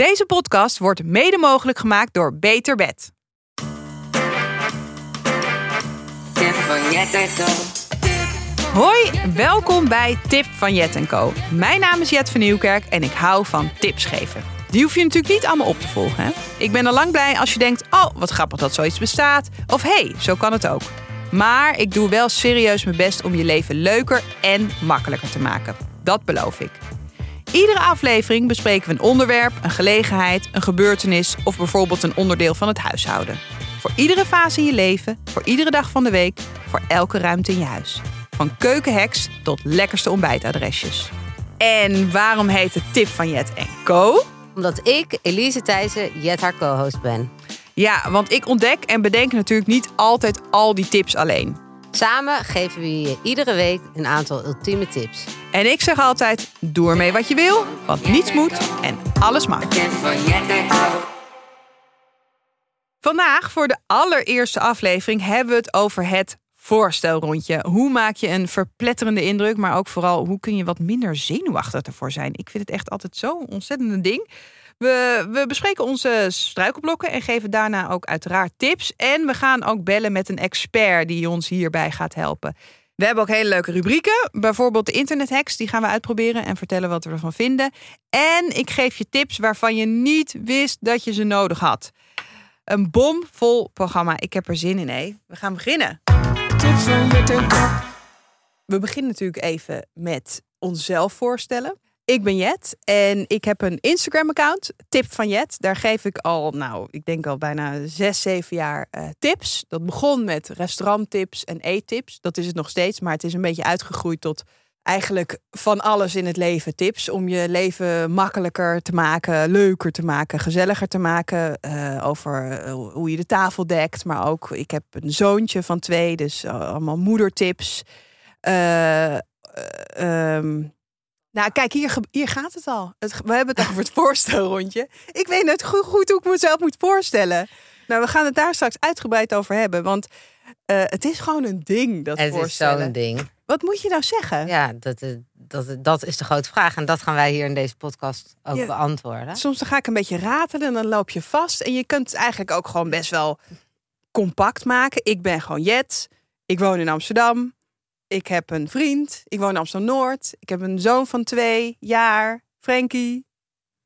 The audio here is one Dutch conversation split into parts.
Deze podcast wordt mede mogelijk gemaakt door Beter Bed. Tip van Jet en Co. Hoi, welkom bij Tip van Jet Co. Mijn naam is Jet van Nieuwkerk en ik hou van tips geven. Die hoef je natuurlijk niet allemaal op te volgen. Hè? Ik ben al lang blij als je denkt, oh wat grappig dat zoiets bestaat. Of hey, zo kan het ook. Maar ik doe wel serieus mijn best om je leven leuker en makkelijker te maken. Dat beloof ik. Iedere aflevering bespreken we een onderwerp, een gelegenheid, een gebeurtenis of bijvoorbeeld een onderdeel van het huishouden. Voor iedere fase in je leven, voor iedere dag van de week, voor elke ruimte in je huis. Van keukenhacks tot lekkerste ontbijtadresjes. En waarom heet het Tip van Jet Co? Omdat ik, Elise Thijssen, Jet haar co-host ben. Ja, want ik ontdek en bedenk natuurlijk niet altijd al die tips alleen. Samen geven we je iedere week een aantal ultieme tips. En ik zeg altijd: doe ermee wat je wil, want niets moet en alles mag. Vandaag, voor de allereerste aflevering, hebben we het over het voorstelrondje. Hoe maak je een verpletterende indruk, maar ook vooral hoe kun je wat minder zenuwachtig ervoor zijn? Ik vind het echt altijd zo'n ontzettende ding. We, we bespreken onze struikelblokken en geven daarna ook uiteraard tips. En we gaan ook bellen met een expert die ons hierbij gaat helpen. We hebben ook hele leuke rubrieken. Bijvoorbeeld de internethacks, die gaan we uitproberen en vertellen wat we ervan vinden. En ik geef je tips waarvan je niet wist dat je ze nodig had. Een bomvol programma. Ik heb er zin in, hé. We gaan beginnen. We beginnen natuurlijk even met onszelf voorstellen. Ik ben Jet en ik heb een Instagram-account, Tip van Jet. Daar geef ik al, nou, ik denk al bijna zes, zeven jaar eh, tips. Dat begon met restauranttips en eettips. Dat is het nog steeds, maar het is een beetje uitgegroeid tot eigenlijk van alles in het leven tips. Om je leven makkelijker te maken, leuker te maken, gezelliger te maken. eh, over eh, hoe je de tafel dekt. Maar ook, ik heb een zoontje van twee, dus allemaal moedertips. Eh, ehm, nou, kijk, hier, hier gaat het al. Het, we hebben het over het voorstelrondje. Ik weet net goed, goed hoe ik mezelf moet voorstellen. Nou, we gaan het daar straks uitgebreid over hebben. Want eh, het is gewoon een ding, dat Het is voorstellen. zo'n ding. Wat moet je nou zeggen? Ja, dat, is- dat, dat is de grote vraag. En dat gaan wij hier in deze podcast ook Ja. beantwoorden. Soms dan ga ik een beetje ratelen en dan loop je vast. En je kunt het eigenlijk ook gewoon best wel compact maken. Ik ben gewoon Jet. Ik woon in Amsterdam. Ik heb een vriend. Ik woon in Amsterdam-Noord. Ik heb een zoon van twee jaar. Frankie.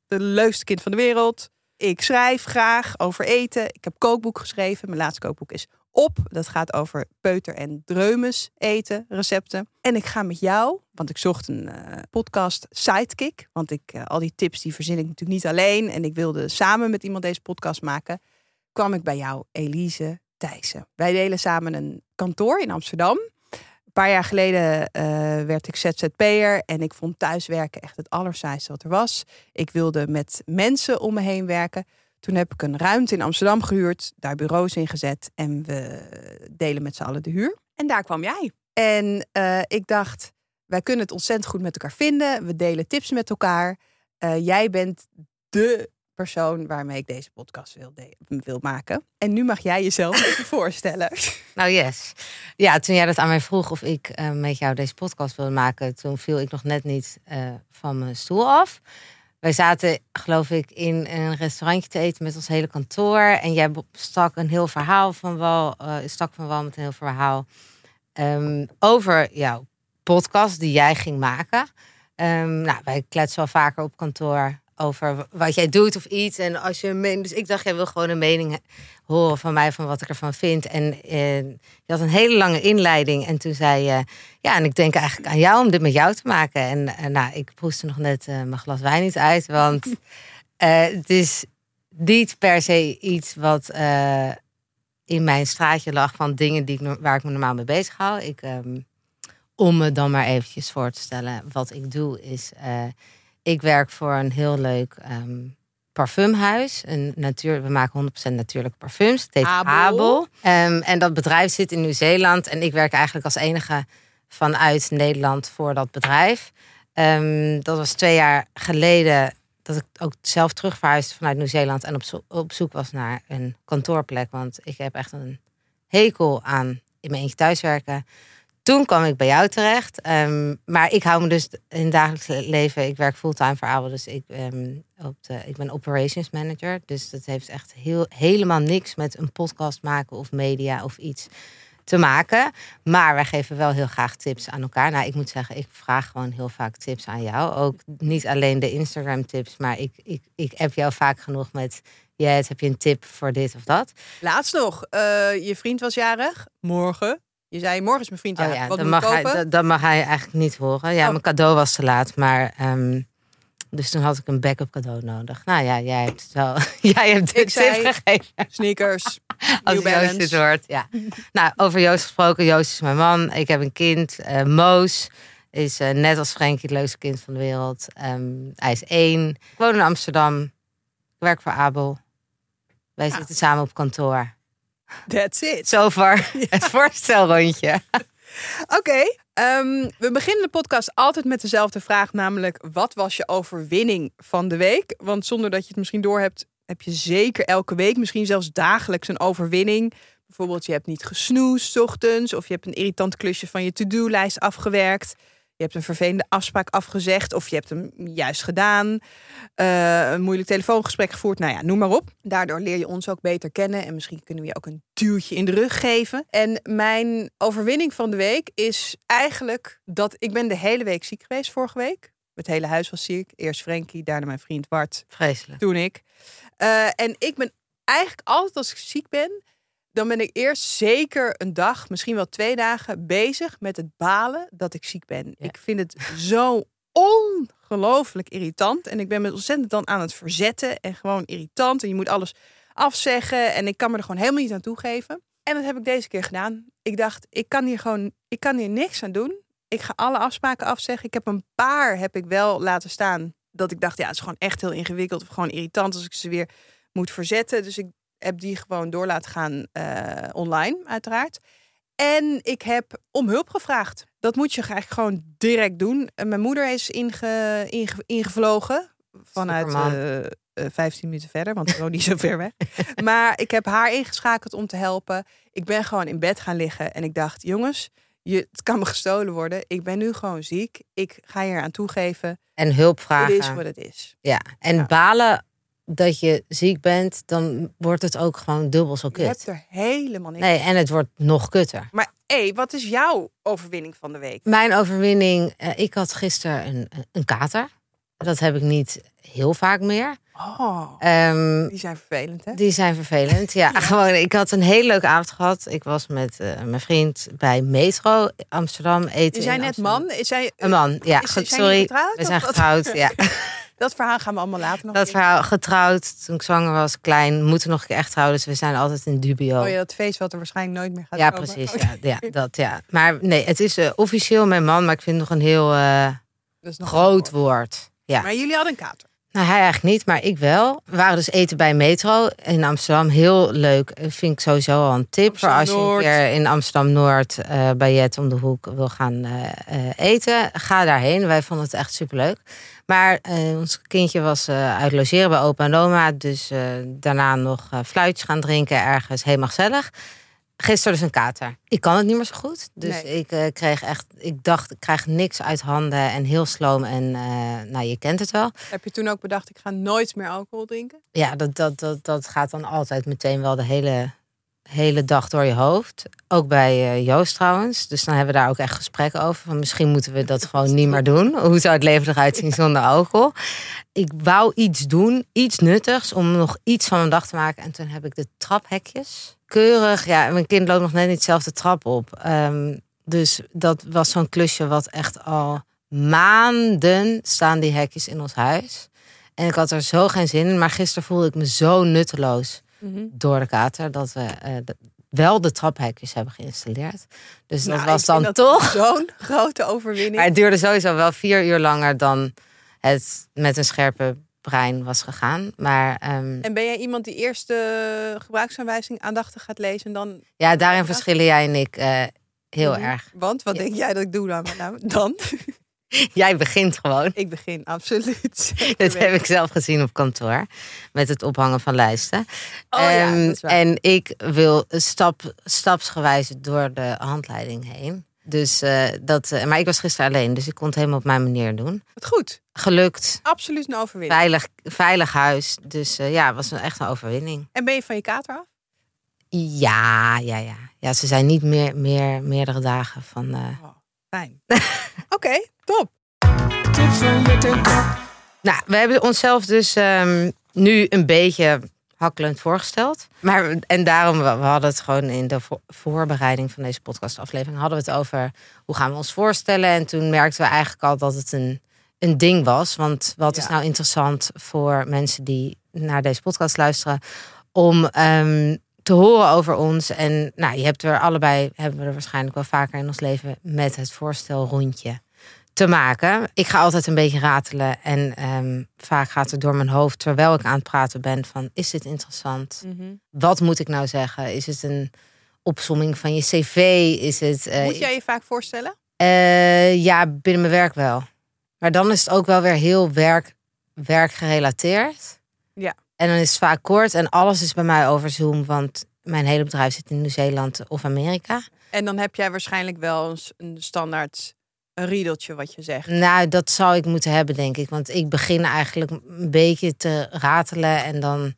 De leukste kind van de wereld. Ik schrijf graag over eten. Ik heb kookboek geschreven. Mijn laatste kookboek is op. Dat gaat over peuter en dreumes eten, recepten. En ik ga met jou, want ik zocht een eh, podcast sidekick. Want ik, eh, al die tips die verzin ik natuurlijk niet alleen. En ik wilde samen met iemand deze podcast maken. Kwam ik bij jou, Elise Thijssen. Wij delen samen een kantoor in Amsterdam. Een paar jaar geleden eh, werd ik ZZP'er en ik vond thuiswerken echt het allersaaiste wat er was. Ik wilde met mensen om me heen werken. Toen heb ik een ruimte in Amsterdam gehuurd, daar bureaus in gezet en we delen met z'n allen de huur. En daar kwam jij. En eh, ik dacht, wij kunnen het ontzettend goed met elkaar vinden. We delen tips met elkaar. Eh, jij bent de persoon waarmee ik deze podcast wil, wil maken. En nu mag jij jezelf even voorstellen. Nou, yes. Ja, toen jij dat aan mij vroeg of ik eh, met jou deze podcast wilde maken, toen viel ik nog net niet eh, van mijn stoel af. Wij zaten, geloof ik, in een restaurantje te eten met ons hele kantoor. En jij stak een heel verhaal van wal, eh, stak van wal met een heel verhaal ehm, over jouw podcast die jij ging maken. Ehm, nou, wij kletsen wel vaker op kantoor over wat jij doet of iets. En als je een mening, dus ik dacht, jij wil gewoon een mening horen van mij van wat ik ervan vind. En eh, je had een hele lange inleiding. En toen zei je, ja, en ik denk eigenlijk aan jou om dit met jou te maken. En eh, nou, ik proestte nog net eh, mijn glas wijn niet uit, want eh, het is niet per se iets wat eh, in mijn straatje lag van dingen die ik, waar ik me normaal mee bezig hou. Ik, ehm, om me dan maar eventjes voor te stellen, wat ik doe is, ik werk voor een heel leuk ehm, parfumhuis. Een natuur, we maken 100% natuurlijke parfums. Het heet Abel. Abel. Ehm, en dat bedrijf zit in Nieuw-Zeeland. En ik werk eigenlijk als enige vanuit Nederland voor dat bedrijf. Ehm, dat was twee jaar geleden dat ik ook zelf terug verhuisde vanuit Nieuw-Zeeland. En op, zo- op zoek was naar een kantoorplek. Want ik heb echt een hekel aan in mijn eentje thuiswerken. Toen kwam ik bij jou terecht. Ehm, maar ik hou me dus in het dagelijks leven. Ik werk fulltime voor Abel. Dus ik, ehm, op de, ik ben operations manager. Dus dat heeft echt heel, helemaal niks met een podcast maken of media of iets te maken. Maar wij geven wel heel graag tips aan elkaar. Nou, ik moet zeggen, ik vraag gewoon heel vaak tips aan jou. Ook niet alleen de Instagram tips, maar ik, ik, ik heb jou vaak genoeg met... Ja, heb je een tip voor dit of dat? Laatst nog, eh, je vriend was jarig. Morgen. Je zei, morgen is mijn vriend Oh ja, Wat dat moet ik mag, hij, kopen? dat, dat mag hij eigenlijk niet horen. Ja, Oh. mijn cadeau was te laat, maar... ehm, dus toen had ik een backup cadeau nodig. Nou ja, jij hebt het wel. jij hebt tip gegeven. Sneakers, Als New Joost dit hoort. Ja. nou, over Joost gesproken. Joost is mijn man. Ik heb een kind. eh, Moos is eh, net als Frenkie het leukste kind van de wereld. Ehm, hij is één. Ik woon in Amsterdam. Ik werk voor Abel. Wij Ja. zitten samen op kantoor. That's it. Zover het voorstelrondje. Oké, ehm, we beginnen de podcast altijd met dezelfde vraag, namelijk wat was je overwinning van de week? Want zonder dat je het misschien doorhebt, heb je zeker elke week, misschien zelfs dagelijks een overwinning. Bijvoorbeeld, je hebt niet gesnoest 's ochtends, of je hebt een irritant klusje van je to-do-lijst afgewerkt. Je hebt een vervelende afspraak afgezegd, of je hebt hem juist gedaan. Eh, een moeilijk telefoongesprek gevoerd. Nou ja, noem maar op. Daardoor leer je ons ook beter kennen. En misschien kunnen we je ook een duwtje in de rug geven. En mijn overwinning van de week is eigenlijk dat ik ben de hele week ziek geweest vorige week. Het hele huis was ziek. Eerst Frenkie, daarna mijn vriend Bart, Vreselijk. toen ik. Eh, en ik ben eigenlijk altijd als ik ziek ben, dan ben ik eerst zeker een dag, misschien wel twee dagen bezig met het balen dat ik ziek ben. Ja. Ik vind het zo ongelooflijk irritant. En ik ben me ontzettend dan aan het verzetten en gewoon irritant. En je moet alles afzeggen en ik kan me er gewoon helemaal niet aan toegeven. En dat heb ik deze keer gedaan. Ik dacht, ik kan hier gewoon, ik kan hier niks aan doen. Ik ga alle afspraken afzeggen. Ik heb een paar heb ik wel laten staan. Dat ik dacht, ja, het is gewoon echt heel ingewikkeld of gewoon irritant als ik ze weer moet verzetten. Dus ik heb die gewoon door laten gaan eh, online, uiteraard. En ik heb om hulp gevraagd. Dat moet je eigenlijk gewoon direct doen. En mijn moeder is inge, inge- ingevlogen vanuit Superman. eh, eh, 15 minuten verder, want ze woont niet zo ver weg. Maar ik heb haar ingeschakeld om te helpen. Ik ben gewoon in bed gaan liggen en ik dacht, jongens, je, het kan me gestolen worden. Ik ben nu gewoon ziek. Ik ga hier aan toegeven. En hulp Het vragen. is wat het is. Ja, en Ja. balen dat je ziek bent, dan wordt het ook gewoon dubbel zo Je kut. hebt er helemaal niks Nee, en het wordt nog kutter. Maar hé, wat is jouw overwinning van de week? Mijn overwinning, eh, ik had gisteren een, een kater. Dat heb ik niet heel vaak meer. Oh, Ehm, die zijn vervelend, hè? die zijn vervelend. Ja, gewoon. Ik had een hele leuke avond gehad. Ik was met eh, mijn vriend bij Metro Amsterdam eten. Je zei net Amsterdam. man. Is zij, Een man, ja. Is- goed, sorry. We zijn getrouwd. Ja. Dat verhaal gaan we allemaal later nog Dat verhaal getrouwd toen ik zwanger was, klein. Moeten nog een keer echt trouwen. Dus we zijn altijd in dubio. Oh ja, dat feest wat er waarschijnlijk nooit meer gaat Ja, komen. precies. Oh, Ja, ja, dat, ja. Maar nee, het is eh, officieel mijn man, maar ik vind het nog een heel eh, nog groot een woord. woord. Ja. Maar jullie hadden een kater. Nou, hij eigenlijk niet, maar ik wel. We waren dus eten bij Metro in Amsterdam. Heel leuk. Vind ik sowieso al een tip voor als je een Amsterdam-Noord. keer in Amsterdam-Noord eh, bij Jet om de hoek wil gaan eh, eh, eten. Ga daarheen. Wij vonden het echt superleuk. Maar ons kindje was uit logeren bij opa en oma. Dus daarna nog fluitjes gaan drinken ergens. Helemaal gezellig. Gisteren dus een kater. Ik kan het niet meer zo goed. Dus Nee. ik eh, kreeg echt, ik dacht, ik krijg niks uit handen en heel sloom. En eh, nou, je kent het wel. Heb je toen ook bedacht, ik ga nooit meer alcohol drinken? Ja, dat, dat, dat, dat gaat dan altijd meteen wel de hele, hele dag door je hoofd. Ook bij eh, Joost trouwens. Dus dan hebben we daar ook echt gesprekken over. Van misschien moeten we dat gewoon niet meer doen. Hoe zou het leven eruit zien zonder alcohol? Ik wou iets doen, iets nuttigs, om nog iets van mijn dag te maken. En toen heb ik de traphekjes. Keurig, ja, mijn kind loopt nog net niet zelf de trap op. Ehm, dus dat was zo'n klusje wat echt al maanden staan die hekjes in ons huis. En ik had er zo geen zin in. Maar gisteren voelde ik me zo nutteloos door de kater. Dat we eh, de- wel de traphekjes hebben geïnstalleerd. Dus dat Nou, was dan dat toch... Zo'n grote overwinning. Maar het duurde sowieso wel vier uur langer dan het met een scherpe brein was gegaan. Maar ehm, En ben jij iemand die eerst de gebruiksaanwijzing aandachtig gaat lezen en dan... ja, daarin verschillen jij en ik eh, heel Mhm. erg. Want, wat Ja. denk jij dat ik doe dan? Nou, dan? Jij begint gewoon. ik begin, absoluut. Dat heb ik zelf gezien op kantoor. Met het ophangen van lijsten. Oh ja, Ehm, en ik wil stap, stapsgewijs door de handleiding heen. Dus eh, dat, eh, maar ik was gisteren alleen, dus ik kon het helemaal op mijn manier doen. Wat goed. Gelukt, Absoluut een overwinning. veilig, veilig huis. Dus eh, ja, het was een, echt een overwinning. En ben je van je kater af? Ja, ja, ja. Ja, ze zijn niet meer, meer meerdere dagen van. eh, Fijn. Oké, top. Tips en. Nou, we hebben onszelf dus ehm, nu een beetje hakkelend voorgesteld. Maar, en daarom, we we hadden het gewoon in de vo- voorbereiding van deze podcastaflevering... hadden we het over hoe gaan we ons voorstellen. En toen merkten we eigenlijk al dat het een, een ding was. Want wat is nou interessant voor mensen die naar deze podcast luisteren... om ehm, te horen over ons. En nou, je hebt er allebei, hebben we er waarschijnlijk wel vaker in ons leven... met het voorstel rondje te maken. Ik ga altijd een beetje ratelen en ehm, vaak gaat het door mijn hoofd terwijl ik aan het praten ben van is dit interessant? Wat moet ik nou zeggen? Is het een opsomming van je cv? Is het eh, Moet jij je vaak voorstellen? eh, ja binnen mijn werk wel. Maar dan is het ook wel weer heel werk, werkgerelateerd. Ja. En dan is het vaak kort en alles is bij mij over Zoom, want mijn hele bedrijf zit in Nieuw-Zeeland of Amerika. En dan heb jij waarschijnlijk wel een standaard een riedeltje wat je zegt. Nou, dat zou ik moeten hebben, denk ik. Want ik begin eigenlijk een beetje te ratelen en dan.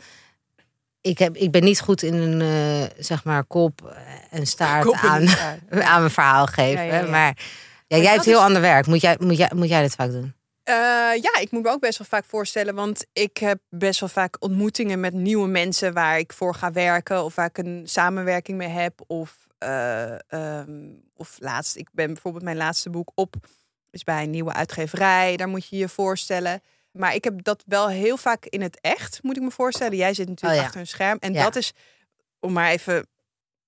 Ik, heb, ik ben niet goed in een, eh, zeg maar, kop en staart Kop aan, staart. aan mijn verhaal geven. Ja, ja, ja. Maar ja, jij hebt heel is- ander werk. Moet jij, moet, jij, moet jij dit vaak doen? Eh, ja, ik moet me ook best wel vaak voorstellen, want ik heb best wel vaak ontmoetingen met nieuwe mensen waar ik voor ga werken of waar ik een samenwerking mee heb. Of, eh, ehm, of laatst, ik ben bijvoorbeeld mijn laatste boek op, is bij een nieuwe uitgeverij. Daar moet je je voorstellen. Maar ik heb dat wel heel vaak in het echt, moet ik me voorstellen. Jij zit natuurlijk Oh ja. achter een scherm. En Ja. dat is, om maar even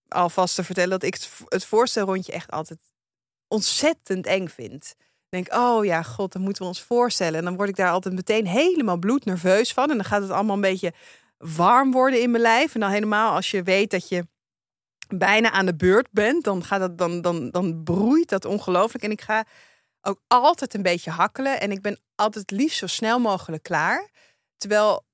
alvast te vertellen, dat ik het, het voorstelrondje echt altijd ontzettend eng vind. Ik denk, oh ja, god, dan moeten we ons voorstellen. En dan word ik daar altijd meteen helemaal bloednerveus van. En dan gaat het allemaal een beetje warm worden in mijn lijf. En dan helemaal als je weet dat je bijna aan de beurt bent, dan, gaat het, dan, dan, dan broeit dat ongelooflijk. En ik ga ook altijd een beetje hakkelen. En ik ben altijd liefst zo snel mogelijk klaar. Terwijl,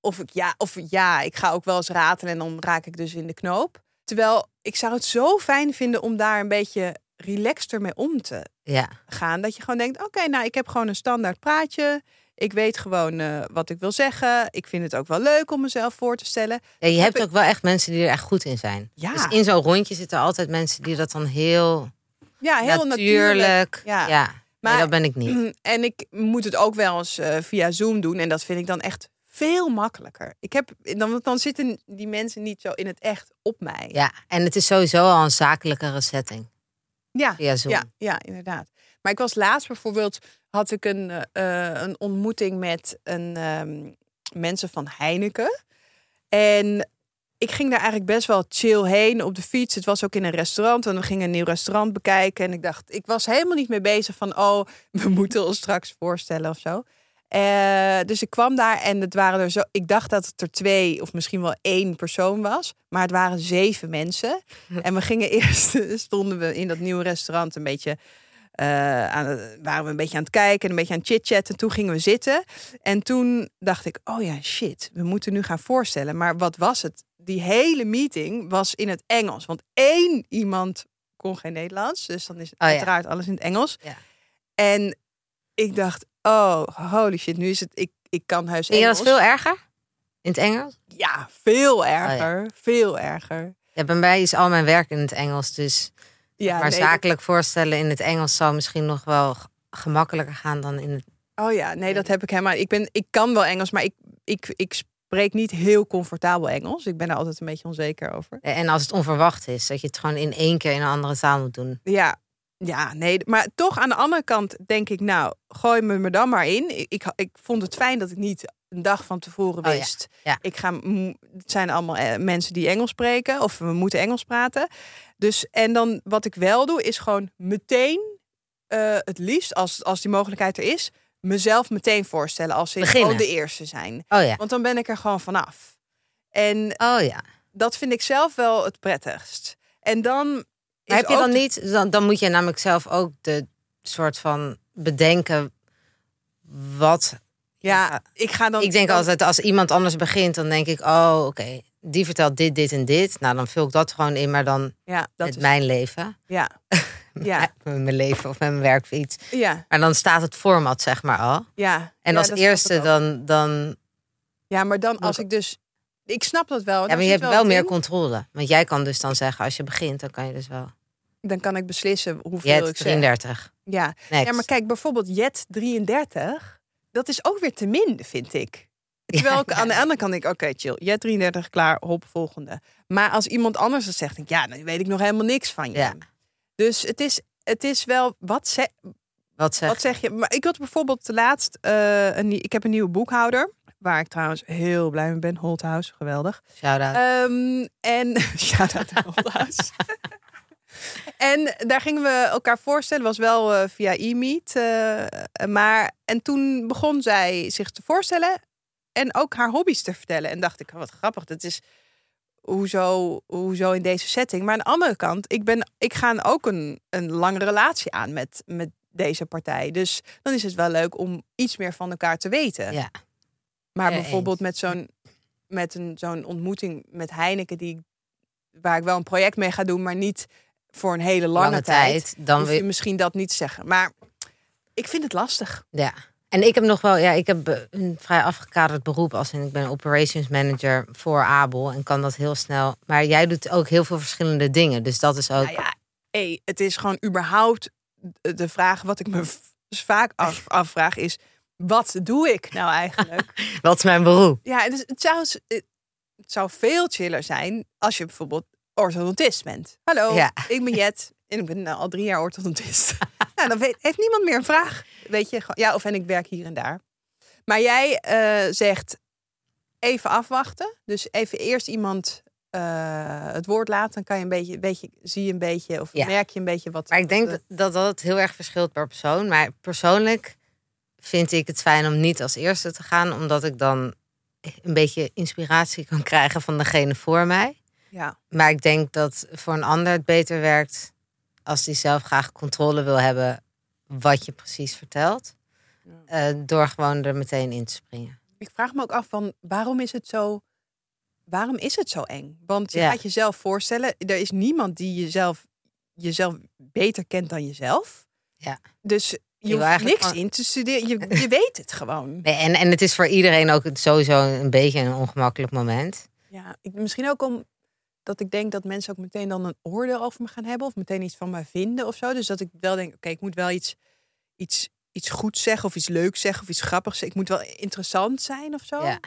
of ik ja, of ja, ik ga ook wel eens ratelen en dan raak ik dus in de knoop. Terwijl ik zou het zo fijn vinden om daar een beetje relaxter mee om te Ja. gaan. Dat je gewoon denkt, oké, nou, ik heb gewoon een standaard praatje. Ik weet gewoon eh, wat ik wil zeggen. Ik vind het ook wel leuk om mezelf voor te stellen. ja je heb hebt ook wel echt mensen die er echt goed in zijn. Ja. Dus in zo'n rondje zitten altijd mensen die dat dan heel, Ja, heel natuurlijk. natuurlijk. Ja. Ja. Maar- nee, dat ben ik niet. En ik moet het ook wel eens eh, via Zoom doen. En dat vind ik dan echt veel makkelijker. Ik heb, dan, dan zitten die mensen niet zo in het echt op mij. Ja, en het is sowieso al een zakelijkere setting. ja. Via Zoom. Ja, ja, inderdaad. Maar ik was laatst bijvoorbeeld, had ik een, eh, eh, een ontmoeting met een, ehm, mensen van Heineken. En ik ging daar eigenlijk best wel chill heen op de fiets. Het was ook in een restaurant en we gingen een nieuw restaurant bekijken. En ik dacht, ik was helemaal niet mee bezig van, oh, we moeten ons straks voorstellen of zo. Eh, dus ik kwam daar en het waren er zo. Ik dacht dat het er twee of misschien wel één persoon was, maar het waren zeven mensen. En we gingen eerst stonden we in dat nieuwe restaurant een beetje aan, het- waren we een beetje aan het kijken en een beetje aan het chit-chatten. Toen gingen we zitten. En toen dacht ik, oh ja, shit, we moeten nu gaan voorstellen. Maar wat was het? Die hele meeting was in het Engels. Want één iemand kon geen Nederlands. Dus dan is ja. uiteraard alles in het Engels. Ja. En ik dacht, oh, holy shit, nu is het, ik, ik kan heus Vind je Engels. dat veel erger? In het Engels? Ja, veel erger. Veel erger. Ja, bij mij is al mijn werk in het Engels. Dus Ja, maar nee, zakelijk voorstellen in het Engels zou misschien nog wel gemakkelijker gaan dan in het. Oh ja, nee, dat heb ik helemaal. Ik, ben, ik kan wel Engels, maar ik, ik, ik spreek niet heel comfortabel Engels. Ik ben daar altijd een beetje onzeker over. En als het onverwacht is, dat je het gewoon in één keer in een andere taal moet doen. Ja, ja, nee. Maar toch aan de andere kant denk ik, nou, gooi me me dan maar in. Ik, ik, ik vond het fijn dat ik niet een dag van tevoren Oh ja, wist. ja. Ik ga, het zijn allemaal eh, mensen die Engels spreken of we moeten Engels praten. Dus en dan wat ik wel doe is gewoon meteen eh, het liefst als, als die mogelijkheid er is, mezelf meteen voorstellen als ze ook de eerste zijn. Oh ja. Want dan ben ik er gewoon vanaf. En Oh ja. dat vind ik zelf wel het prettigst. En dan. Is heb je dan de- niet, dan, dan moet je namelijk zelf ook de soort van bedenken wat. Ja, ik ga dan. ik denk altijd, als iemand anders begint, dan denk ik, oh oké, die vertelt dit, dit en dit. Nou, dan vul ik dat gewoon in, maar dan Ja, dat met is. mijn leven. Ja. Ja. met mijn leven of met mijn werk of iets. Ja, Maar dan staat het format zeg maar al. ja. En als eerste dan, dan... Ja, maar dan als ik dus... Ik snap dat wel. Ja, maar je hebt wel meer in. controle. Want jij kan dus dan zeggen, als je begint, dan kan je dus wel. Dan kan ik beslissen hoeveel Je ik hebt zeg. 33. Ja. Next. ja, maar kijk, bijvoorbeeld Jet 33. Dat is ook weer te min, vind ik. Terwijl ik aan de andere kant denk, oké, chill. Jet 33, klaar, hop, volgende. Maar als iemand anders dat zegt, denk ik, ja, dan weet ik nog helemaal niks van je. Ja. Dus het is, het is wel, wat, ze, Wat zeg wat zeg je? Maar ik had bijvoorbeeld laatst, eh, een, ik heb een nieuwe boekhouder. Waar ik trouwens heel blij mee ben. Holthouse, geweldig. Shout-out. Ehm, en shout-out Holthouse. En daar gingen we elkaar voorstellen. was wel eh, via e-meet. eh, maar, en toen begon zij zich te voorstellen. En ook haar hobby's te vertellen. En dacht ik, wat grappig. Dat is hoezo, hoezo in deze setting. Maar aan de andere kant, ik, ben, ik ga ook een, een lange relatie aan met, met deze partij. Dus dan is het wel leuk om iets meer van elkaar te weten. ja. Maar Ja, bijvoorbeeld met zo'n met een zo'n ontmoeting met Heineken, die, waar ik wel een project mee ga doen, maar niet voor een hele lange, Lange tijd. tijd. Dan hoef je misschien dat niet zeggen. Maar ik vind het lastig. ja. En ik heb nog wel, ja, ik heb een vrij afgekaderd beroep als in ik ben operations manager voor Abel en kan dat heel snel. Maar jij doet ook heel veel verschillende dingen, dus dat is ook. Nou ja, hey, het is gewoon überhaupt de vraag wat ik me v- vaak af, afvraag is, wat doe ik nou eigenlijk? Wat is mijn beroep? ja, dus het zou, het zou veel chiller zijn als je bijvoorbeeld orthodontist bent. Hallo, Ja. ik ben Jet en ik ben al drie jaar orthodontist. nou, dan weet, heeft niemand meer een vraag. Weet je, ja, of en ik werk hier en daar. Maar jij eh, zegt even afwachten. Dus even eerst iemand eh, het woord laten. Dan kan je een beetje, beetje zie je een beetje of Ja. merk je een beetje wat. Maar ik denk de- dat dat heel erg verschilt per persoon. Maar persoonlijk vind ik het fijn om niet als eerste te gaan, omdat ik dan een beetje inspiratie kan krijgen van degene voor mij. Ja, Maar ik denk dat voor een ander het beter werkt als die zelf graag controle wil hebben wat je precies vertelt. eh, door gewoon er meteen in te springen. ik vraag me ook af van waarom is het zo. Waarom is het zo eng? Want je Ja. gaat jezelf voorstellen, er is niemand die jezelf, jezelf beter kent dan jezelf. Ja. Dus je, hoeft niks gewoon- in te studeren. Je, je weet het gewoon. Nee, en, en het is voor iedereen ook sowieso een beetje een ongemakkelijk moment. Ja, ik, misschien ook om dat ik denk dat mensen ook meteen dan een oordeel over me gaan hebben. Of meteen iets van me vinden of zo. Dus dat ik wel denk, oké, ik moet wel iets, iets, iets goeds zeggen. Of iets leuks zeggen. Of iets grappigs zeggen. Ik moet wel interessant zijn of zo. Ja.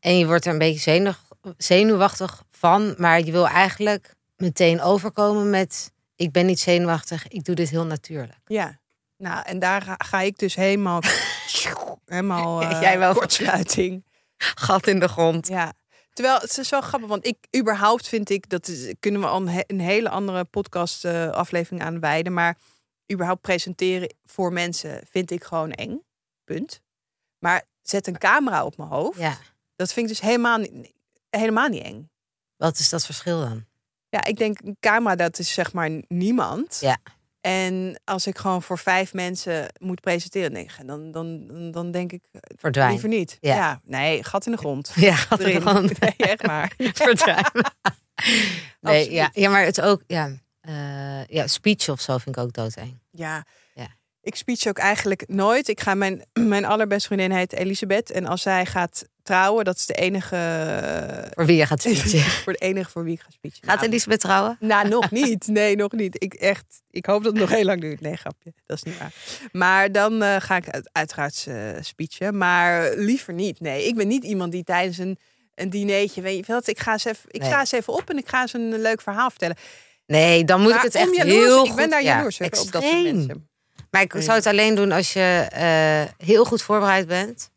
En je wordt er een beetje zenuw, zenuwachtig van, maar je wil eigenlijk meteen overkomen met: ik ben niet zenuwachtig, ik doe dit heel natuurlijk. Ja. Nou, en daar ga, ga ik dus helemaal... helemaal eh, Jij wel. kortsluiting. Gat in de grond. Ja. Terwijl het is wel grappig, want ik überhaupt vind ik dat is, kunnen we al een, he- een hele andere podcast eh, aflevering aan wijden, maar überhaupt presenteren voor mensen vind ik gewoon eng. Punt. Maar zet een camera op mijn hoofd, Ja. dat vind ik dus helemaal niet, helemaal niet eng. Wat is dat verschil dan? Ja, ik denk een camera dat is zeg maar niemand. Ja. En als ik gewoon voor vijf mensen moet presenteren, nee, dan, dan, dan, dan denk ik eh, Verdwijn. liever niet. Ja. Ja. nee, gat in de grond. Ja, gat in de grond. Nee, echt maar. Verdwijn. Nee, ja. ja, maar het ook, ja, eh, ja, speech of zo vind ik ook doodeng. Ja. Ja. Ik speech ook eigenlijk nooit. Ik ga mijn, mijn allerbeste vriendin heet Elisabeth. En als zij gaat trouwen, dat is de enige. Voor wie je gaat speechen. voor de enige voor wie ik ga speechen. Gaat Nou, Elisabeth trouwen? Nou, nog niet. Nee, nog niet. Ik echt. Ik hoop dat het nog heel lang duurt. Nee, grapje. Dat is niet waar. Maar dan eh, ga ik uit- uiteraard eh, speechen. Maar liever niet. Nee, ik ben niet iemand die tijdens een, een dinertje. Weet je wat? Ik ga eens even. Ik Nee. sta eens even op en ik ga eens een leuk verhaal vertellen. Nee, dan moet ik het echt jaloers- heel Ik ben goed- daar ja, jaloers op, op dat soort mensen. Maar ik zou het alleen doen als je eh, heel goed voorbereid bent.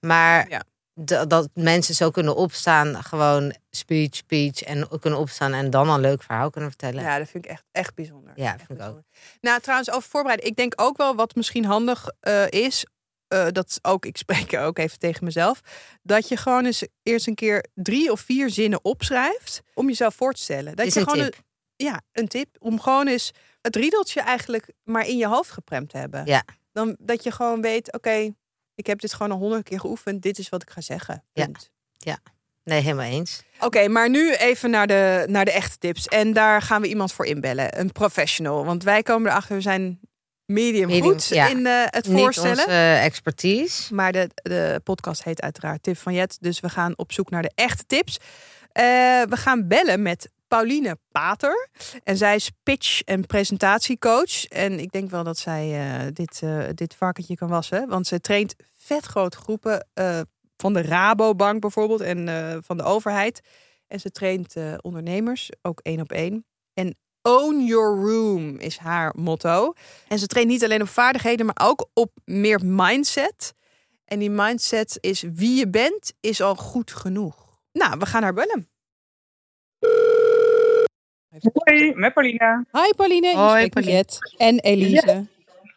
Maar Ja. Dat- dat mensen zo kunnen opstaan, gewoon speech, speech en kunnen opstaan en dan een leuk verhaal kunnen vertellen. Ja, dat vind ik echt, echt bijzonder. Ja, Echt vind ik ook. Nou, trouwens, over voorbereiden. Ik denk ook wel wat misschien handig eh, is. eh, dat ook, ik spreek ook even tegen mezelf. Dat je gewoon eens eerst een keer drie of vier zinnen opschrijft. Om jezelf voor te stellen. Dat Is je een gewoon tip. Een, ja, een tip. Om gewoon eens het riedeltje eigenlijk maar in je hoofd gepremd te hebben. Ja. Dan dat je gewoon weet, oké, ik heb dit gewoon al honderd keer geoefend. Dit is wat ik ga zeggen. Ja. Punt. Nee, helemaal eens. Oké, maar nu even naar de, naar de echte tips. En daar gaan we iemand voor inbellen. Een professional. Want wij komen erachter, we zijn medium, Medium, goed ja. in eh, het Niet voorstellen. onze eh, expertise. Maar de, de podcast heet uiteraard Tip van Jet. Dus we gaan op zoek naar de echte tips. Eh, we gaan bellen met Pauline Pater. En zij is pitch- en presentatiecoach. En ik denk wel dat zij eh, dit, eh, dit varkentje kan wassen. Want ze traint vet grote groepen eh, van de Rabobank bijvoorbeeld en van de overheid. En ze traint ondernemers, ook één op één. En own your room is haar motto. En ze traint niet alleen op vaardigheden, maar ook op meer mindset. En die mindset is wie je bent, is al goed genoeg. Nou, we gaan haar bellen. Hoi, met Paulina. Hi Pauline, Hoi, Pauline. Jet en Elise.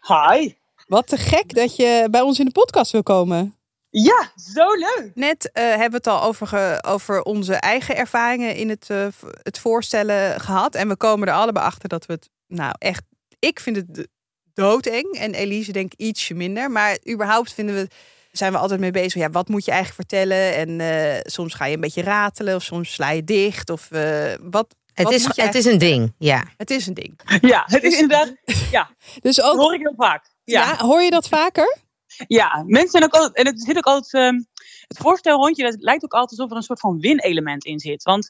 Hi. Wat te gek dat je bij ons in de podcast wil komen. Ja, zo leuk. Net eh, hebben we het al over, ge- over onze eigen ervaringen in het, eh, het voorstellen gehad. En we komen er allebei achter dat we het, nou echt, ik vind het doodeng. En Elise denk ik ietsje minder. Maar überhaupt vinden we, zijn we altijd mee bezig. Ja, wat moet je eigenlijk vertellen? En eh, soms ga je een beetje ratelen of soms sla je dicht. Of wat, Het wat is, het is een ding, ja. het is een ding. Ja, het is inderdaad. Dus Dat ook, hoor ik heel vaak. Ja, ja. hoor je dat vaker? ja. mensen zijn ook altijd. En het zit ook altijd. ehm, het voorstelrondje, dat lijkt ook altijd alsof er een soort van win-element in zit. Want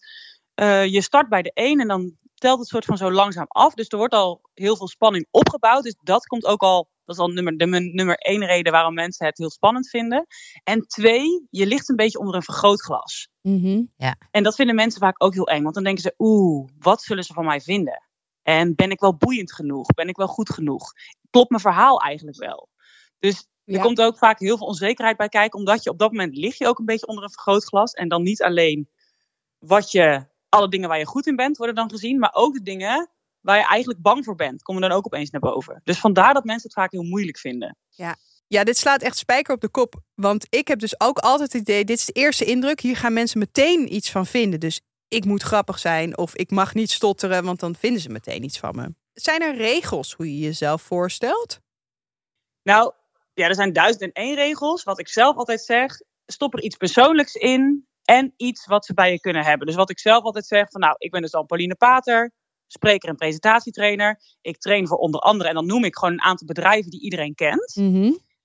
eh, je start bij de een en dan telt het soort van zo langzaam af. Dus er wordt al heel veel spanning opgebouwd. Dus dat komt ook al. Dat is al nummer, de nummer één reden waarom mensen het heel spannend vinden. En twee, je ligt een beetje onder een vergrootglas. En dat vinden mensen vaak ook heel eng. Want dan denken ze, oeh, wat zullen ze van mij vinden? En ben ik wel boeiend genoeg? Ben ik wel goed genoeg? Klopt mijn verhaal eigenlijk wel? Dus er Ja. komt ook vaak heel veel onzekerheid bij kijken. Omdat je op dat moment lig je ook een beetje onder een vergrootglas. En dan niet alleen wat je, alle dingen waar je goed in bent, worden dan gezien. Maar ook de dingen waar je eigenlijk bang voor bent, komen dan ook opeens naar boven. Dus vandaar dat mensen het vaak heel moeilijk vinden. Ja, dit slaat echt spijker op de kop. Want ik heb dus ook altijd het idee, dit is de eerste indruk. Hier gaan mensen meteen iets van vinden. Dus ik moet grappig zijn of ik mag niet stotteren, want dan vinden ze meteen iets van me. Zijn er regels hoe je jezelf voorstelt? Nou, ja, er zijn duizend en één regels. Wat ik zelf altijd zeg, stop er iets persoonlijks in en iets wat ze bij je kunnen hebben. Dus wat ik zelf altijd zeg, van nou, ik ben dus dan Pauline Pater, spreker en presentatietrainer. Ik train voor onder andere, en dan noem ik gewoon een aantal bedrijven die iedereen kent.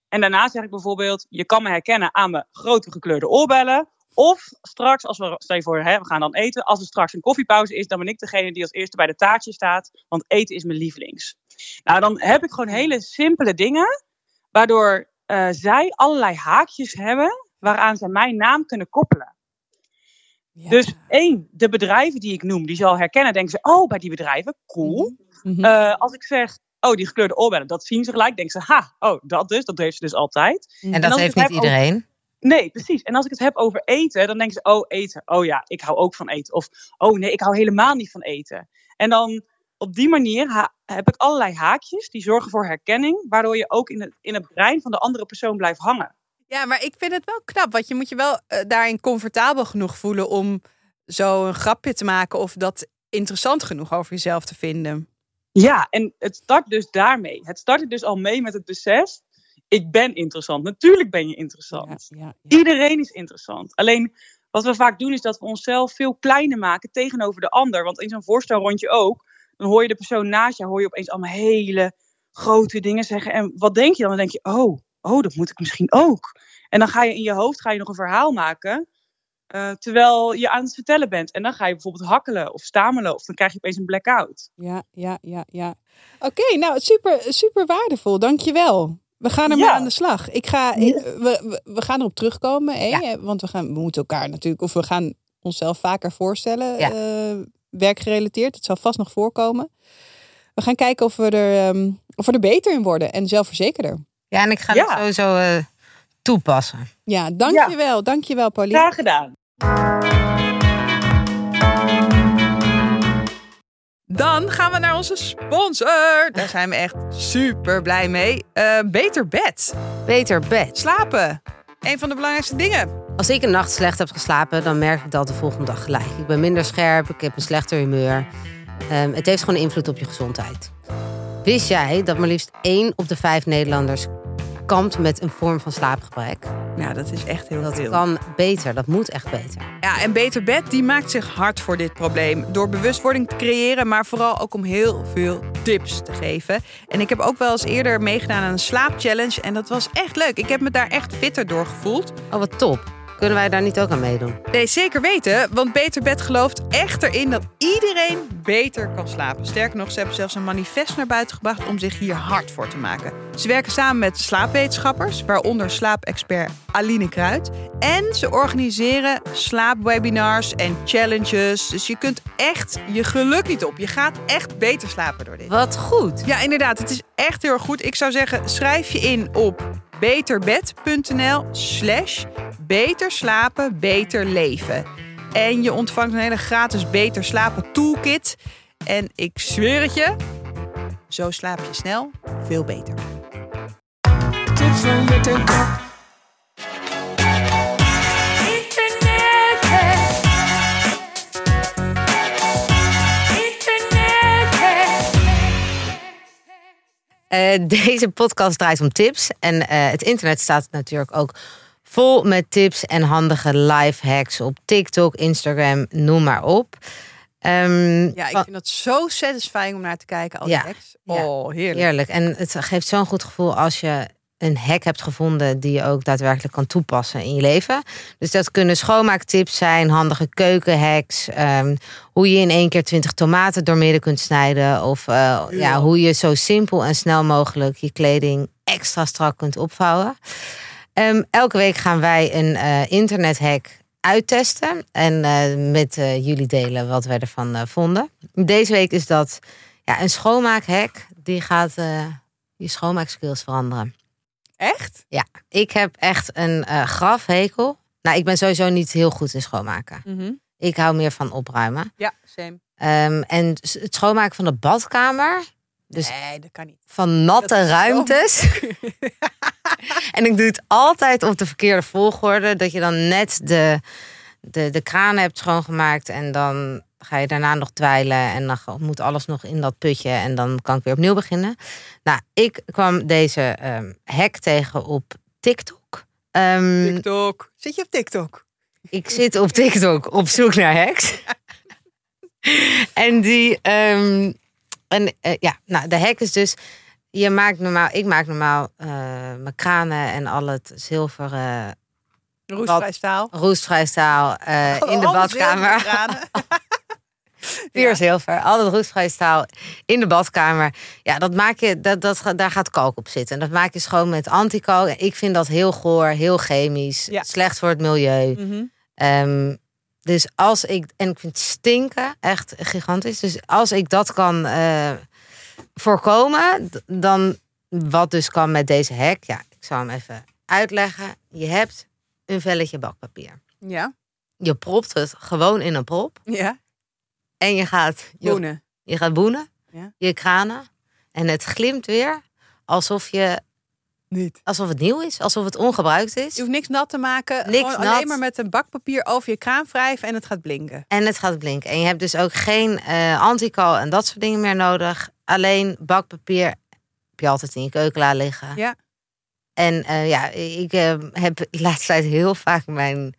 En daarna zeg ik bijvoorbeeld, je kan me herkennen aan mijn grote gekleurde oorbellen. Of straks, als we, stel je voor, hè, we gaan dan eten. Als er straks een koffiepauze is, dan ben ik degene die als eerste bij de taartje staat. Want eten is mijn lievelings. Nou, dan heb ik gewoon hele simpele dingen. Waardoor eh, zij allerlei haakjes hebben waaraan zij mijn naam kunnen koppelen. Ja. Dus één, de bedrijven die ik noem, die zal herkennen. Denken ze, oh, bij die bedrijven, cool. Mhm. Eh, als ik zeg, oh, die gekleurde oorbellen, dat zien ze gelijk. Denken ze, ha, oh, dat dus, dat heeft ze dus altijd. En als dat heeft niet over- iedereen. Nee, precies. En als ik het heb over eten, dan denken ze, oh, eten. Oh ja, ik hou ook van eten. Of, oh nee, ik hou helemaal niet van eten. En dan op die manier heb ik allerlei haakjes die zorgen voor herkenning, waardoor je ook in het, in het brein van de andere persoon blijft hangen. Ja, maar ik vind het wel knap, want je moet je wel eh, daarin comfortabel genoeg voelen om zo een grapje te maken of dat interessant genoeg over jezelf te vinden. Ja, en het start dus daarmee. Het start er dus al mee met het besef, ik ben interessant. Natuurlijk ben je interessant. ja, Iedereen is interessant. Alleen wat we vaak doen is dat we onszelf veel kleiner maken tegenover de ander. Want in zo'n voorstelrondje ook, dan hoor je de persoon naast je, hoor je opeens allemaal hele grote dingen zeggen. En wat denk je dan? Dan denk je, oh, oh, dat moet ik misschien ook. En dan ga je in je hoofd ga je nog een verhaal maken. eh, terwijl je aan het vertellen bent. En dan ga je bijvoorbeeld hakkelen of stamelen. Of dan krijg je opeens een blackout. Ja, ja, ja, ja. Oké, nou super, super waardevol. Dankjewel. We gaan ermee Ja. aan de slag. Ik ga, ik- we, we, gaan erop terugkomen, hè? Ja. want we, gaan, we moeten elkaar natuurlijk, of we gaan onszelf vaker voorstellen, Ja. eh, werkgerelateerd. Het zal vast nog voorkomen. We gaan kijken of we er, ehm, of we er beter in worden en zelfverzekerder. Ja, en ik ga Ja. het sowieso eh, toepassen. Ja, dankjewel. Dankjewel, Pauline. Graag gedaan. Dan gaan we naar onze sponsor. Daar zijn we echt super blij mee. Eh, beter bed. Beter bed. Slapen. Een van de belangrijkste dingen. Als ik een nacht slecht heb geslapen, dan merk ik dat de volgende dag gelijk. Ik ben minder scherp, ik heb een slechter humeur. Ehm, het heeft gewoon invloed op je gezondheid. Wist jij dat maar liefst 1 op de 5 Nederlanders kampt met een vorm van slaapgebrek. Ja, dat is echt heel Dat veel. kan beter, dat moet echt beter. Ja, en Beter Bed die maakt zich hard voor dit probleem. Door bewustwording te creëren, maar vooral ook om heel veel tips te geven. En ik heb ook wel eens eerder meegedaan aan een slaapchallenge. En dat was echt leuk. Ik heb me daar echt fitter door gevoeld. Oh, wat top. Kunnen wij daar niet ook aan meedoen? Nee, zeker weten. Want Beter Bed gelooft echt erin dat iedereen beter kan slapen. Sterker nog, ze hebben zelfs een manifest naar buiten gebracht om zich hier hard voor te maken. Ze werken samen met slaapwetenschappers, waaronder slaapexpert Aline Kruid. En ze organiseren slaapwebinars en challenges. Dus je kunt echt je geluk niet op. Je gaat echt beter slapen door dit. Wat goed. Ja, inderdaad. Het is echt heel erg goed. Ik zou zeggen, schrijf je in op beterbed.nl slash beter slapen, beter leven. En je ontvangt een hele gratis beter slapen toolkit. En ik zweer het je, zo slaap je snel veel beter. Eh, deze podcast draait om tips. En eh, het internet staat natuurlijk ook vol met tips en handige life hacks op TikTok, Instagram, noem maar op. Ehm, Ja, ik vind dat zo satisfying om naar te kijken. Al die Ja, hacks. ja. Oh, heerlijk. Heerlijk. En het geeft zo'n goed gevoel als je een hack hebt gevonden die je ook daadwerkelijk kan toepassen in je leven. Dus dat kunnen schoonmaaktips zijn, handige keukenhacks, ehm, hoe je in één keer 20 tomaten doormidden kunt snijden. Of eh, ja, hoe je zo simpel en snel mogelijk je kleding extra strak kunt opvouwen. Ehm, elke week gaan wij een eh, internethack uittesten en eh, met jullie delen wat wij ervan vonden. Deze week is dat ja, een schoonmaakhack die gaat je schoonmaakskills veranderen. Echt? Ja, ik heb echt een eh grafhekel. Nou, ik ben sowieso niet heel goed in schoonmaken. Mhm. Ik hou meer van opruimen. Ja, same. Ehm, en het schoonmaken van de badkamer, dus Nee, dat kan niet. van natte Dat ruimtes. en ik doe het altijd op de verkeerde volgorde. Dat je dan net de, de, de kraan hebt schoongemaakt. En dan ga je daarna nog dweilen. En dan moet alles nog in dat putje. En dan kan ik weer opnieuw beginnen. Nou, ik kwam deze ehm hack tegen op TikTok. Ehm, TikTok. Zit je op TikTok? ik zit op TikTok op zoek naar hacks. en die, ehm, en eh, ja, nou, de hack is dus, je maakt normaal, ik maak normaal eh, mijn kranen en al het zilveren Roestvrij staal. roestvrij staal eh, in de badkamer. Puur Ja. zilver, al het roestvrij staal in de badkamer. Ja, dat maak je, dat, dat, daar gaat kalk op zitten. En dat maak je schoon met antikalk. Ik vind dat heel goor, heel chemisch, Ja. slecht voor het milieu. Mhm. Ehm, dus als ik, en ik vind stinken echt gigantisch. Dus als ik dat kan eh, voorkomen, dan wat dus kan met deze hack. Ja, ik zal hem even uitleggen. Je hebt een velletje bakpapier. Ja. Je propt het gewoon in een prop. Ja. En je gaat, je, Boenen. je gaat boenen, Ja. je kranen. En het glimt weer alsof, je, Niet. alsof het nieuw is, alsof het ongebruikt is. Je hoeft niks nat te maken. Niks Gewoon nat. alleen maar met een bakpapier over je kraan wrijven en het gaat blinken. En het gaat blinken. En je hebt dus ook geen eh antikal en dat soort dingen meer nodig. Alleen bakpapier heb je altijd in je keuken liggen. Ja. En eh, ja, ik eh, heb de laatste tijd heel vaak mijn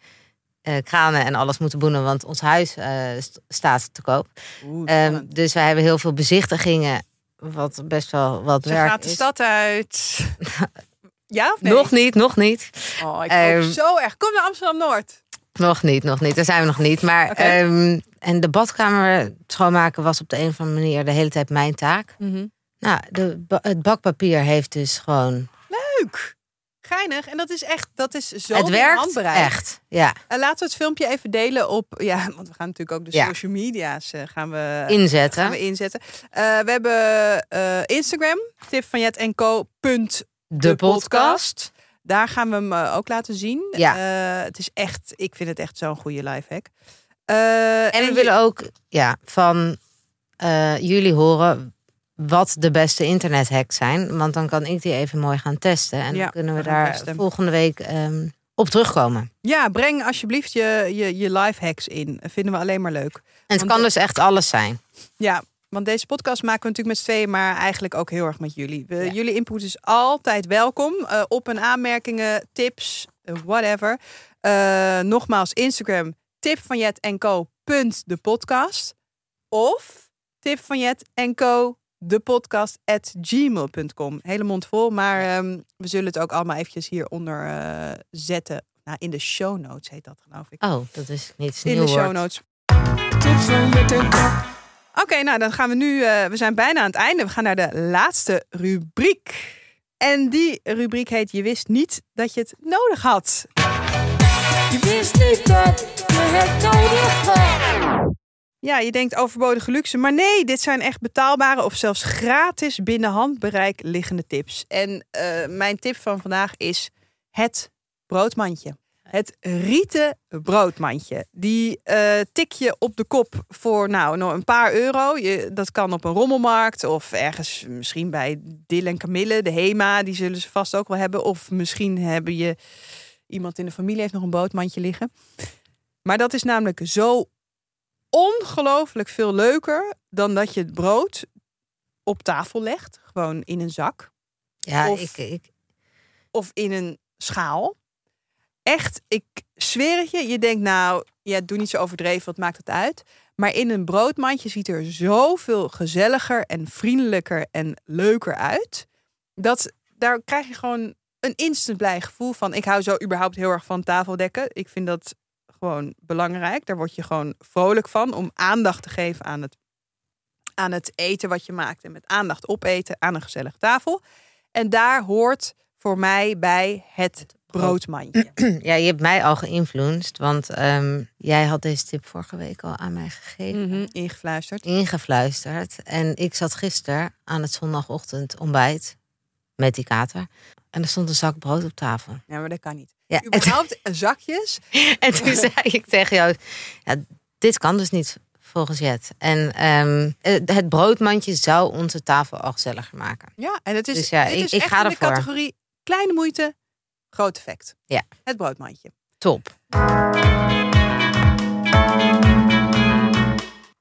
eh, kranen en alles moeten boenen. Want ons huis eh, st- staat te koop. Oeh, Ehm, dus wij hebben heel veel bezichtigingen. Wat best wel wat Ze werk gaat de stad uit. ja of nee? Nog niet, nog niet. Oh, ik Ehm, hoop zo erg. Kom naar Amsterdam-Noord. Nog niet, nog niet. Daar zijn we nog niet. Maar ehm, en de badkamer schoonmaken was op de een of andere manier de hele tijd mijn taak. Nou, de, het bakpapier heeft dus gewoon. Leuk. Geinig. En dat is echt, dat is zo het werkt echt. Ja, En laten we het filmpje even delen op, ja, want we gaan natuurlijk ook de Ja. social media's eh, gaan we, inzetten. gaan we inzetten. Eh, we hebben eh, Instagram, tip van Jet en Co. punt de podcast. Daar gaan we hem eh, ook laten zien. Ja. Eh, het is echt, ik vind het echt zo'n goede lifehack. Eh En we willen ook ja, van eh, jullie horen wat de beste internethacks zijn. Want dan kan ik die even mooi gaan testen. En Ja, dan kunnen we, daar testen. volgende week ehm, op terugkomen. Ja, breng alsjeblieft je, je, je lifehacks in. Vinden we alleen maar leuk. En het Want, kan dus echt alles zijn. Ja, Want deze podcast maken we natuurlijk met z'n tweeën, maar eigenlijk ook heel erg met jullie. We- Ja. Jullie input is altijd welkom. eh, op en aanmerkingen, tips, eh, whatever. Eh, nogmaals, Instagram, tip van Jet en Co. punt de podcast. Of tip van Jet en Co. de podcast at gmail.com. Hele mond vol, maar ehm, we zullen het ook allemaal eventjes hieronder eh zetten. Nou, in de show notes heet dat, geloof ik. Oh, dat is niet in de show notes. Oké, nou dan gaan we nu. eh, we zijn bijna aan het einde. We gaan naar de laatste rubriek. En die rubriek heet Je wist niet dat je het nodig had. Je wist niet dat je het nodig had. Ja, je denkt overbodige luxe, maar nee, dit zijn echt betaalbare of zelfs gratis binnen handbereik liggende tips. En eh, mijn tip van vandaag is het broodmandje. Het rieten broodmandje. Die eh, tik je op de kop voor nou, een paar euro. Je, dat kan op een rommelmarkt of ergens misschien bij Dil en Camille, de Hema. Die zullen ze vast ook wel hebben. Of misschien hebben je iemand in de familie heeft nog een broodmandje liggen. Maar dat is namelijk zo ongelooflijk veel leuker dan dat je het brood op tafel legt. Gewoon in een zak Ja, Of- ik, ik, of in een schaal. Echt, ik zweer het je. Je denkt nou, ja, doe niet zo overdreven, wat maakt het uit? Maar in een broodmandje ziet er zoveel gezelliger en vriendelijker en leuker uit. Dat daar krijg je gewoon een instant blij gevoel van. Ik hou zo überhaupt heel erg van tafeldekken. Ik vind dat gewoon belangrijk. Daar word je gewoon vrolijk van om aandacht te geven aan het, aan het eten wat je maakt. En met aandacht opeten aan een gezellige tafel. En daar hoort voor mij bij het broodmandje. ja, je hebt mij al geïnfluenced, want ehm, jij had deze tip vorige week al aan mij gegeven. Mhm, ingefluisterd. ingefluisterd. En ik zat gisteren aan het zondagochtend ontbijt met die kater. En er stond een zak brood op tafel. Ja, maar dat kan niet. Ja, en, Überhaupt zakjes. en toen zei ik tegen jou, ja, dit kan dus niet volgens Jet. En ehm, eh, het broodmandje zou onze tafel al gezelliger maken. Ja, en het is, Dus ja, dit ik- is ik echt ga in de ervoor. categorie kleine moeite, groot effect. Ja. Het broodmandje. Top.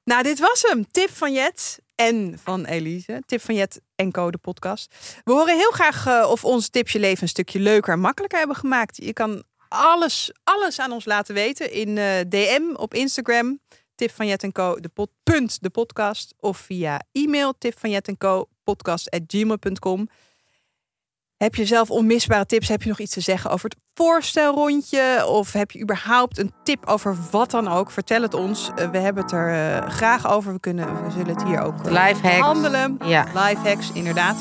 Nou, dit was hem. Tip van Jet en van Elise. Tip van Jet en Co, de podcast. We horen heel graag eh, of onze tips je leven een stukje leuker en makkelijker hebben gemaakt. Je kan alles, alles aan ons laten weten in eh, DM op Instagram. Tip van Jet en Co, de, pod, de podcast. Of via e-mail tip van Jet en Co, podcast at gmail.com. Heb je zelf onmisbare tips? Heb je nog iets te zeggen over het voorstelrondje? Of heb je überhaupt een tip over wat dan ook? Vertel het ons. Eh, we hebben het er eh, graag over. We, kunnen, we zullen het hier ook eh, Lifehacks. behandelen. Ja. Life hacks, inderdaad.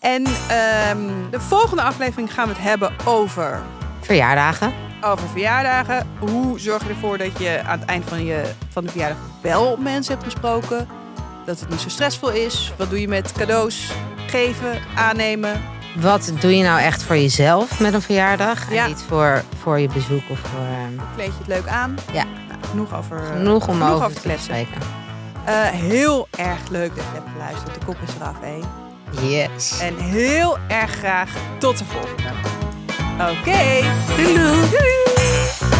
En ehm, de volgende aflevering gaan we het hebben over, Verjaardagen. over verjaardagen. Hoe zorg je ervoor dat je aan het eind van, je, van de verjaardag wel mensen hebt gesproken? Dat het niet zo stressvol is. Wat doe je met cadeaus? Geven, aannemen. Wat doe je nou echt voor jezelf met een verjaardag? Ja. En niet voor, voor je bezoek of voor... ehm, Kleed je het leuk aan? Ja. Nou, genoeg over, eh, genoeg om over, te te kletsen. spreken. Eh, heel erg leuk dat je hebt geluisterd. De kop is eraf, hé. Yes. En heel erg graag tot de volgende. Oké. Doei doei. doei.